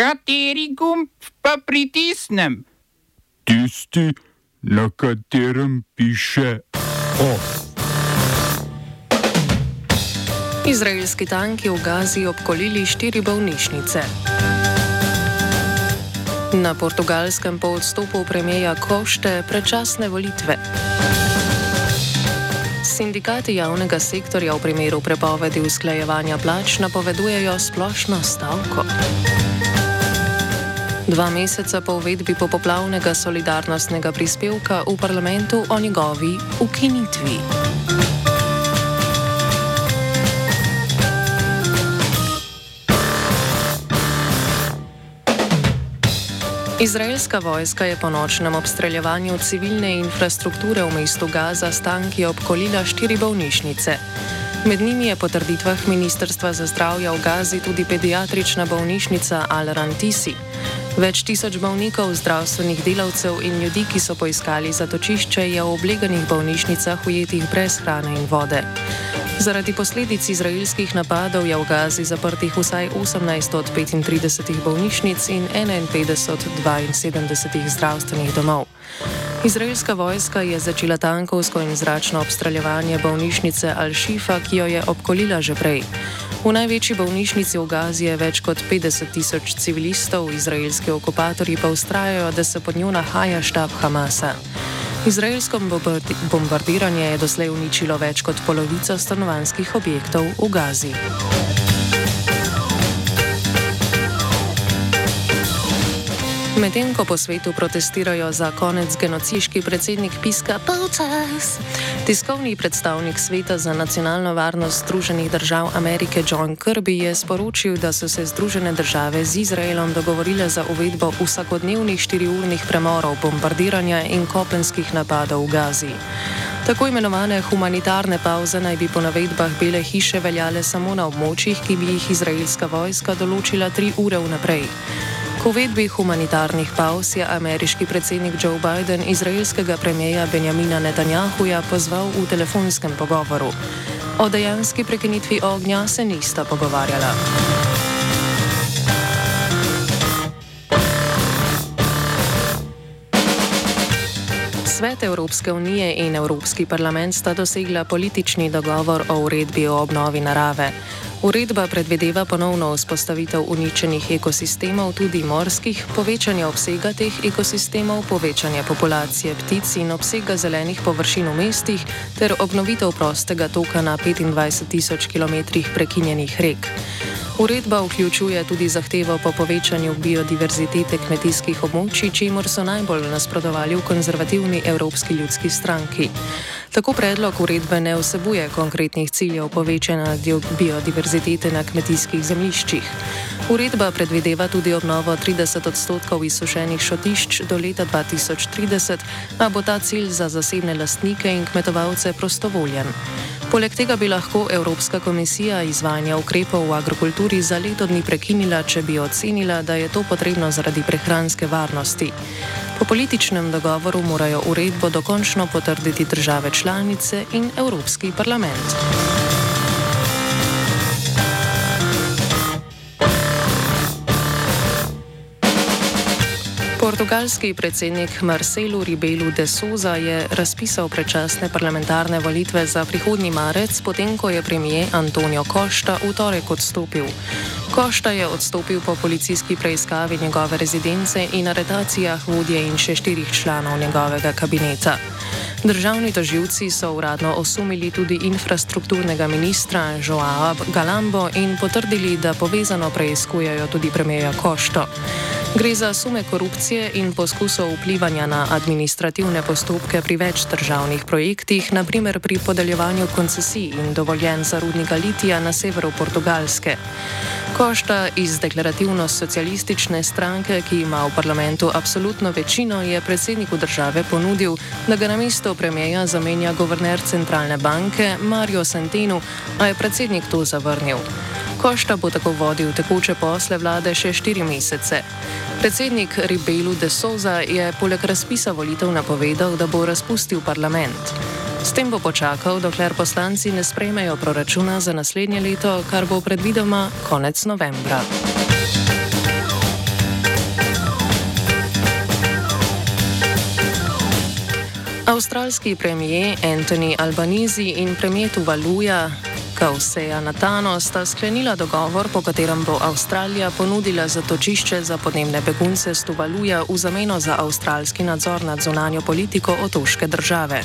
Kateri gumb pa pritisnem? Tisti, na katerem piše OF. Izraelski tanki v Gazi obkolili štiri bolnišnice. Na portugalskem po odstopu premijeja Košte predčasne volitve. Sindikati javnega sektorja v primeru prepovedi usklajevanja plač napovedujejo splošno stavko. Dva meseca po uvedbi popoplavnega solidarnostnega prispevka v parlamentu o njegovi ukinitvi. Izraelska vojska je po nočnem obstreljevanju civilne infrastrukture v mestu Gaza s tanki obkolila štiri bolnišnice. Med njimi je po trditvah Ministrstva za zdravje v Gazi tudi pediatrična bolnišnica Al-Rantisi. Več tisoč bolnikov, zdravstvenih delavcev in ljudi, ki so poiskali zatočišče, je v obleganih bolnišnicah ujetih brez hrane in vode. Zaradi posledic izraelskih napadov je v Gazi zaprtih vsaj 18 od 35 bolnišnic in 51 od 72 zdravstvenih domov. Izraelska vojska je začela tankovsko in zračno obstreljevanje bolnišnice Al-Shifa, ki jo je obkolila že prej. V največji bolnišnici v Gazi je več kot 50 tisoč civilistov, izraelski okupatorji pa ustrajajo, da se pod njo nahaja štab Hamasa. Izraelsko bombardiranje je doslej uničilo več kot polovico stanovanjskih objektov v Gazi. Medtem ko po svetu protestirajo za konec genociški predsednik Piska Paucas, tiskovni predstavnik Sveta za nacionalno varnost Združenih držav Amerike John Kirby je sporočil, da so se Združene države z Izraelom dogovorile za uvedbo vsakodnevnih štiriurnih premorov bombardiranja in kopenskih napadov v Gazi. Tako imenovane humanitarne pauze naj bi po navedbah Bele hiše veljale samo na območjih, ki bi jih izraelska vojska določila tri ure vnaprej. K uvedbi humanitarnih pauz je ameriški predsednik Joe Biden izraelskega premijeja Benjamina Netanjahuja pozval v telefonskem pogovoru. O dejanski prekinitvi ognja se nista pogovarjala. Svet Evropske unije in Evropski parlament sta dosegla politični dogovor o uredbi o obnovi narave. Uredba predvideva ponovno vzpostavitev uničenih ekosistemov, tudi morskih, povečanje obsega teh ekosistemov, povečanje populacije ptic in obsega zelenih površin v mestih ter obnovitev prostega toka na 25 tisoč km prekinjenih rek. Uredba vključuje tudi zahtevo po povečanju biodiverzitete kmetijskih območij, čemur so najbolj nasprotovali v konzervativni Evropski ljudski stranki. Tako predlog uredbe ne vsebuje konkretnih ciljev povečanja biodiverzitete na kmetijskih zemljiščih. Uredba predvideva tudi obnovo 30 odstotkov izsušenih šotišč do leta 2030, a bo ta cilj za zasebne lastnike in kmetovalce prostovoljen. Poleg tega bi lahko Evropska komisija izvajanje ukrepov v agrokulturi za leto dni prekinila, če bi ocenila, da je to potrebno zaradi prehranske varnosti. Po političnem dogovoru morajo uredbo dokončno potrditi države članice in Evropski parlament. Portugalski predsednik Marcelo Rebelo de Souza je razpisal predčasne parlamentarne volitve za prihodnji marec, potem ko je premijer Antonio Costa v torek odstopil. Costa je odstopil po policijski preiskavi njegove rezidence in aretacijah vodje in še štirih članov njegovega kabineta. Državni toživci so uradno osumili tudi infrastrukturnega ministra Joao Galambo in potrdili, da povezano preizkujejo tudi premijeja Košto. Gre za sume korupcije in poskusov vplivanja na administrativne postopke pri več državnih projektih, naprimer pri podeljevanju koncesij in dovoljen za rudnika litija na severu Portugalske. Košta iz deklarativno-socialistične stranke, ki ima v parlamentu absolutno večino, je predsedniku države ponudil, da ga na mesto premijeja zamenja guverner centralne banke Mario Centeno, a je predsednik to zavrnil. Košta bo tako vodil tekoče posle vlade še štiri mesece. Predsednik Ribelu de Souza je poleg razpisa volitev napovedal, da bo razpustil parlament. S tem bo počakal, dokler poslanci ne sprejmejo proračuna za naslednje leto, kar bo predvidoma konec novembra. Avstralski premijer Anthony Albanizi in premijer Tuvaluja Kauseja Natano sta sklenila dogovor, po katerem bo Avstralija ponudila zatočišče za podnebne begunce z Tuvaluja v zameno za avstralski nadzor nad zunanjo politiko otoške države.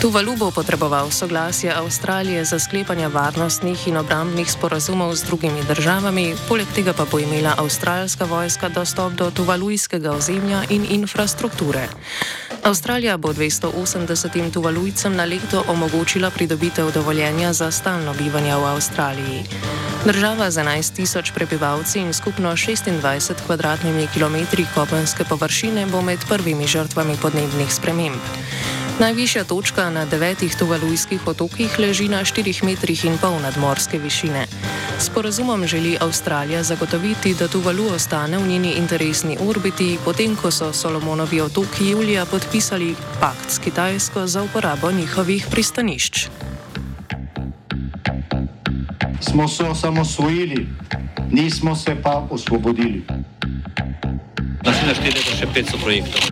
Tuvalu bo potreboval soglasje Avstralije za sklepanje varnostnih in obrambnih sporazumov z drugimi državami, poleg tega pa bo imela avstralska vojska dostop do tuvalujskega ozemlja in infrastrukture. Avstralija bo 280 tuvalujcem na leto omogočila pridobitev dovoljenja za stalno bivanje v Avstraliji. Država z 11 tisoč prebivalci in skupno 26 kvadratnimi kilometri kopenske površine bo med prvimi žrtvami podnebnih sprememb. Najvišja točka na devetih tuvalujskih otokih leži na 4,5 metrih nadmorske višine. Sporazumom želi Avstralija zagotoviti, da Tuvalu ostane v njeni interesni orbiti, potem ko so Solomonovi otoki julija podpisali pakt s Kitajsko za uporabo njihovih pristanišč. Smo se osamosvojili, nismo se pa osvobodili. Naslednje število je še 500 projektov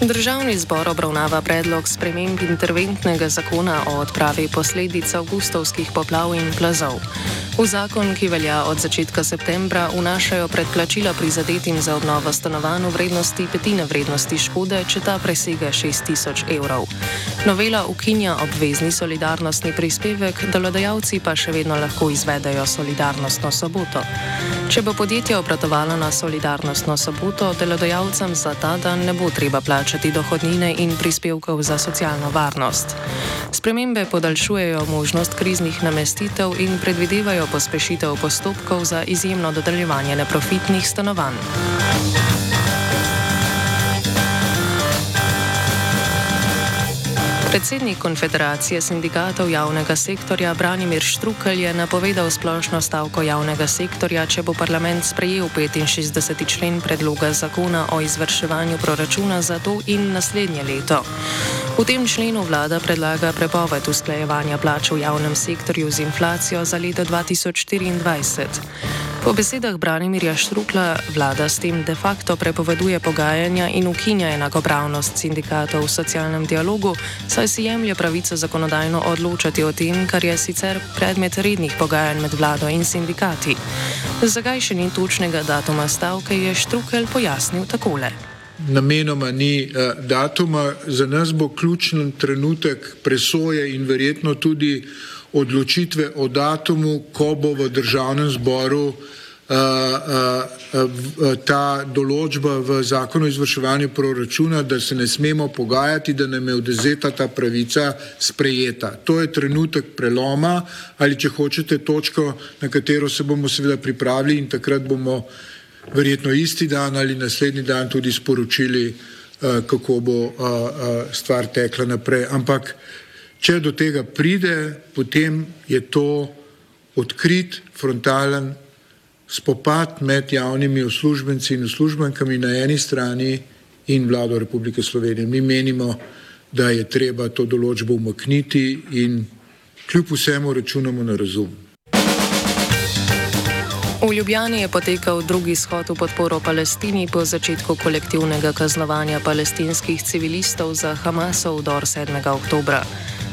Državni zbor obravnava predlog sprememb interventnega zakona o odpravi posledic avgustovskih poplav in plazov. V zakon, ki velja od začetka septembra, vnašajo predplačila prizadetim za obnovo stanovanj v vrednosti petine vrednosti škode, če ta presega 6000 evrov. Novela ukinja obvezni solidarnostni prispevek, delodajalci pa še vedno lahko izvedejo solidarnostno soboto. Če bo podjetje obratovalo na solidarnostno soboto, delodajalcem za ta dan ne bo treba plačati dohodnine in prispevkov za socialno varnost. Spremembe podaljšujejo možnost kriznih namestitev in predvidevajo pospešitev postopkov za izjemno dodeljevanje neprofitnih stanovanj. Predsednik Konfederacije sindikatov javnega sektorja Branimir Štrukelj je napovedal splošno stavko javnega sektorja, če bo parlament sprejel 65. člen predloga zakona o izvrševanju proračuna za to in naslednje leto. V tem členu vlada predlaga prepoved usklajevanja plač v javnem sektorju z inflacijo za leto 2024. Po besedah Branimirja Štrukla vlada s tem de facto prepoveduje pogajanja in ukinja enakopravnost sindikatov v socialnem dialogu, saj si jemlje pravico zakonodajno odločati o tem, kar je sicer predmet rednih pogajanj med vlado in sindikati. Zakaj še ni točnega datuma stavke, je Štrukel pojasnil takole namenoma ni uh, datuma. Za nas bo ključen trenutek presoje in verjetno tudi odločitve o datumu, ko bo v državnem zboru uh, uh, ta določba v zakonu o izvrševanju proračuna, da se ne smemo pogajati, da nam je odezeta ta pravica sprejeta. To je trenutek preloma ali če hočete točko, na katero se bomo seveda pripravili in takrat bomo verjetno isti dan ali naslednji dan tudi sporočili, eh, kako bo eh, eh, stvar tekla naprej. Ampak, če do tega pride, potem je to odkrit, frontalen spopad med javnimi uslužbenci in uslužbenkami na eni strani in vlado Republike Slovenije. Mi menimo, da je treba to določbo umakniti in kljub vsemu računamo na razum. V Ljubljani je potekal drugi shod v podporo Palestini po začetku kolektivnega kaznovanja palestinskih civilistov za Hamasov vdor 7. oktobra.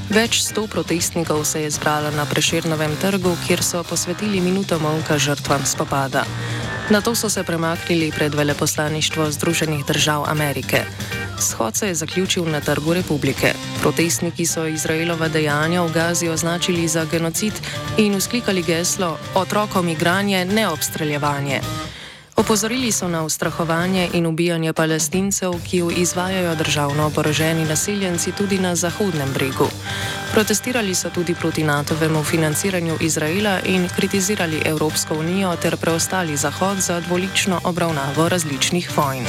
Več sto protestnikov se je zbralo na Preširnovem trgu, kjer so posvetili minuto molka žrtvam spopada. Na to so se premaknili pred veleposlaništvo Združenih držav Amerike. Shod se je zaključil na Trgu republike. Protestniki so Izraelova dejanja v Gazi označili za genocid in usklikali geslo: Otrokom igranje, ne obstreljevanje. Opozorili so na ustrahovanje in ubijanje palestincev, ki jo izvajajo državno oboroženi naseljenci tudi na Zahodnem bregu. Protestirali so tudi proti NATO-vemu financiranju Izraela in kritizirali Evropsko unijo ter preostali Zahod za dvolično obravnavo različnih vojn.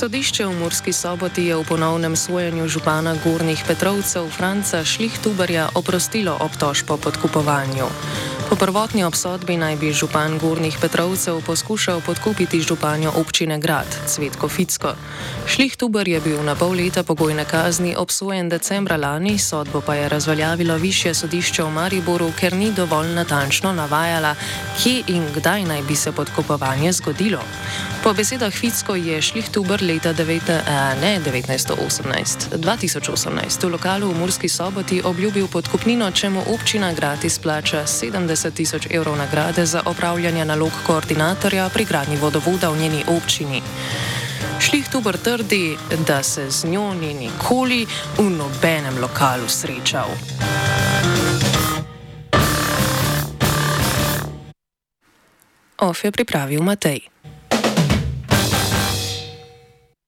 Sodišče v Murski soboti je v ponovnem sojenju župana Gornih Petrovcev Franca Šlihtuberja oprostilo obtožb po podkupovanju. Po prvotni obsodbi naj bi župan Gornih Petrovcev poskušal podkupiti županjo občine Grad, Cvetko Ficko. Šlihtuber je bil na pol leta pogojne kazni obsojen decembra lani, sodbo pa je razveljavilo više sodišče v Mariboru, ker ni dovolj natančno navajala, kje in kdaj naj bi se podkupovanje zgodilo. Po besedah Ficko je Šlihtuber leta 9, eh, ne, 1918, 2018 v lokalu v Murski soboti obljubil podkupnino, če mu občina Grad izplača 70 30 tisoč evrov nagrade za opravljanje nalog koordinatorja pri gradnji vodovoda v njeni občini. Šlihtuber trdi, da se z njo ni nikoli v nobenem lokalu srečal. Of je pripravil Matej.